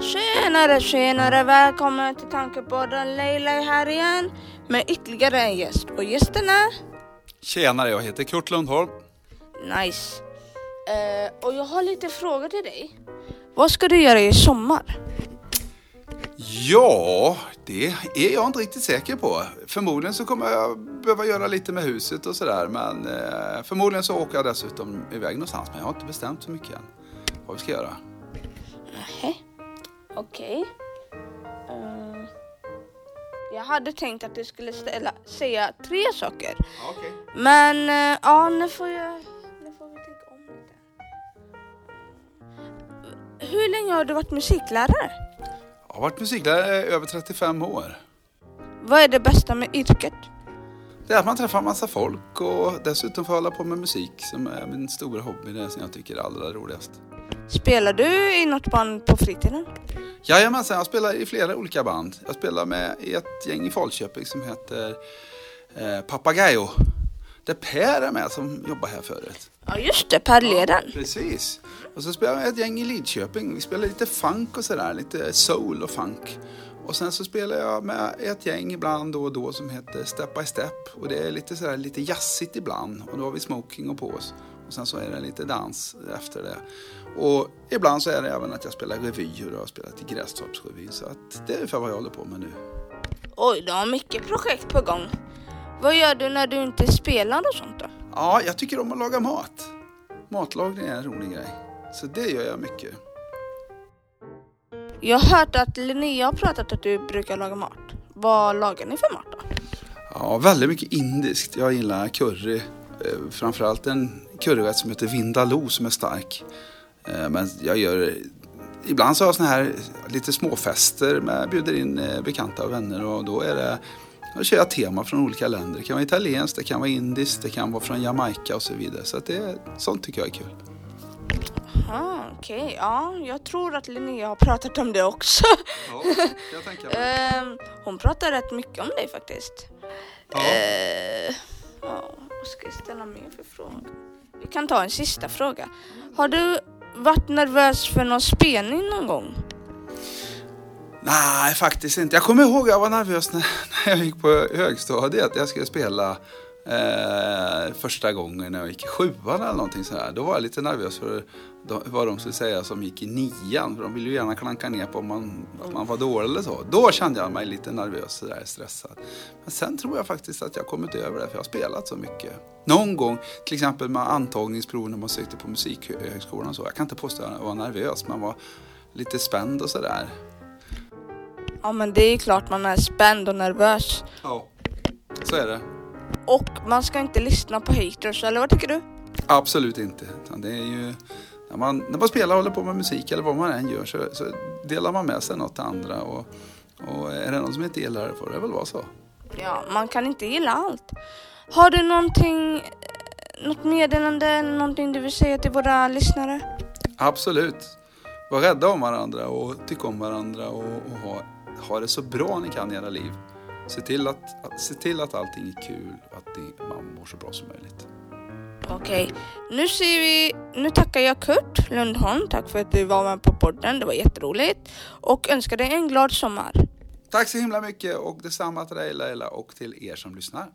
Tjenare tjenare, välkommen till Tankepodden. Leila är här igen med ytterligare en gäst. Och gästen är? Tjenare, jag heter Kurt Lundholm. Nice. Eh, och jag har lite frågor till dig. Vad ska du göra i sommar? Ja, det är jag inte riktigt säker på. Förmodligen så kommer jag behöva göra lite med huset och sådär. Men eh, förmodligen så åker jag dessutom iväg någonstans. Men jag har inte bestämt så mycket än vad vi ska göra. Nej. Okej. Eh, jag hade tänkt att du skulle ställa, säga tre saker. Okay. Men eh, ja, nu får jag... Nu får vi tänka om lite. Hur länge har du varit musiklärare? Jag har varit musiklärare i över 35 år. Vad är det bästa med yrket? Det är att man träffar massa folk och dessutom får hålla på med musik som är min stora hobby. Det som jag tycker är allra roligast. Spelar du i något band på fritiden? Jajamensan, jag spelar i flera olika band. Jag spelar med i ett gäng i Falköping som heter eh, Papagayo. Där Per är med som jobbar här förut. Ja just det, Per Leden. Ja, precis. Och så spelar jag ett gäng i Lidköping. Vi spelar lite funk och sådär, lite soul och funk. Och sen så spelar jag med ett gäng ibland då och då som heter Step by Step. Och det är lite sådär lite jazzigt ibland. Och då har vi smoking och på oss. Och sen så är det lite dans efter det. Och ibland så är det även att jag spelar revyer och jag har spelat i Grästorpsrevyn. Så att det är ungefär vad jag håller på med nu. Oj, du har mycket projekt på gång. Vad gör du när du inte spelar och sånt då? Ja, jag tycker om att laga mat. Matlagning är en rolig grej. Så det gör jag mycket. Jag har hört att Linnea har pratat att du brukar laga mat. Vad lagar ni för mat då? Ja, väldigt mycket indiskt. Jag gillar curry. Eh, framförallt en curryrätt som heter vindaloo som är stark. Eh, men jag gör Ibland så har jag såna här lite småfester med bjuder in eh, bekanta och vänner och då är det då kör jag tema från olika länder. Det kan vara italienskt, det kan vara indiskt, det kan vara från Jamaica och så vidare. Så att det, sånt tycker jag är kul. Aha, Okej, okay. ja, jag tror att Linnea har pratat om det också. Ja, jag tänker Ehm, Hon pratar rätt mycket om dig faktiskt. Ja. Eh, ja, vad ska jag ställa mer för fråga? Vi kan ta en sista fråga. Har du varit nervös för någon spelning någon gång? Nej, faktiskt inte. Jag kommer ihåg att jag var nervös när, när jag gick på högstadiet. Jag skulle spela eh, första gången när jag gick i sjuan eller någonting sådär. Då var jag lite nervös för de, vad de skulle säga som gick i nian. För de ville ju gärna klanka ner på om man, att man var dålig eller så. Då kände jag mig lite nervös, sådär stressad. Men sen tror jag faktiskt att jag kommit över det för jag har spelat så mycket. Någon gång, till exempel med antagningsprov när man sökte på musikhögskolan och så. Jag kan inte påstå att jag var nervös, men var lite spänd och sådär. Ja men det är klart man är spänd och nervös. Ja, så är det. Och man ska inte lyssna på haters, eller vad tycker du? Absolut inte. Det är ju, när, man, när man spelar och håller på med musik eller vad man än gör så, så delar man med sig något till andra. Och, och är det någon som inte gillar det får det väl vara så. Ja, man kan inte gilla allt. Har du någonting, något meddelande, någonting du vill säga till våra lyssnare? Absolut. Var rädda om varandra och tycka om varandra och, och ha, ha det så bra ni kan i era liv. Se till att, att, se till att allting är kul och att ni, man mår så bra som möjligt. Okej, nu ser vi, nu tackar jag Kurt Lundholm, tack för att du var med på podden, det var jätteroligt och önskar dig en glad sommar. Tack så himla mycket och detsamma till dig Laila och till er som lyssnar.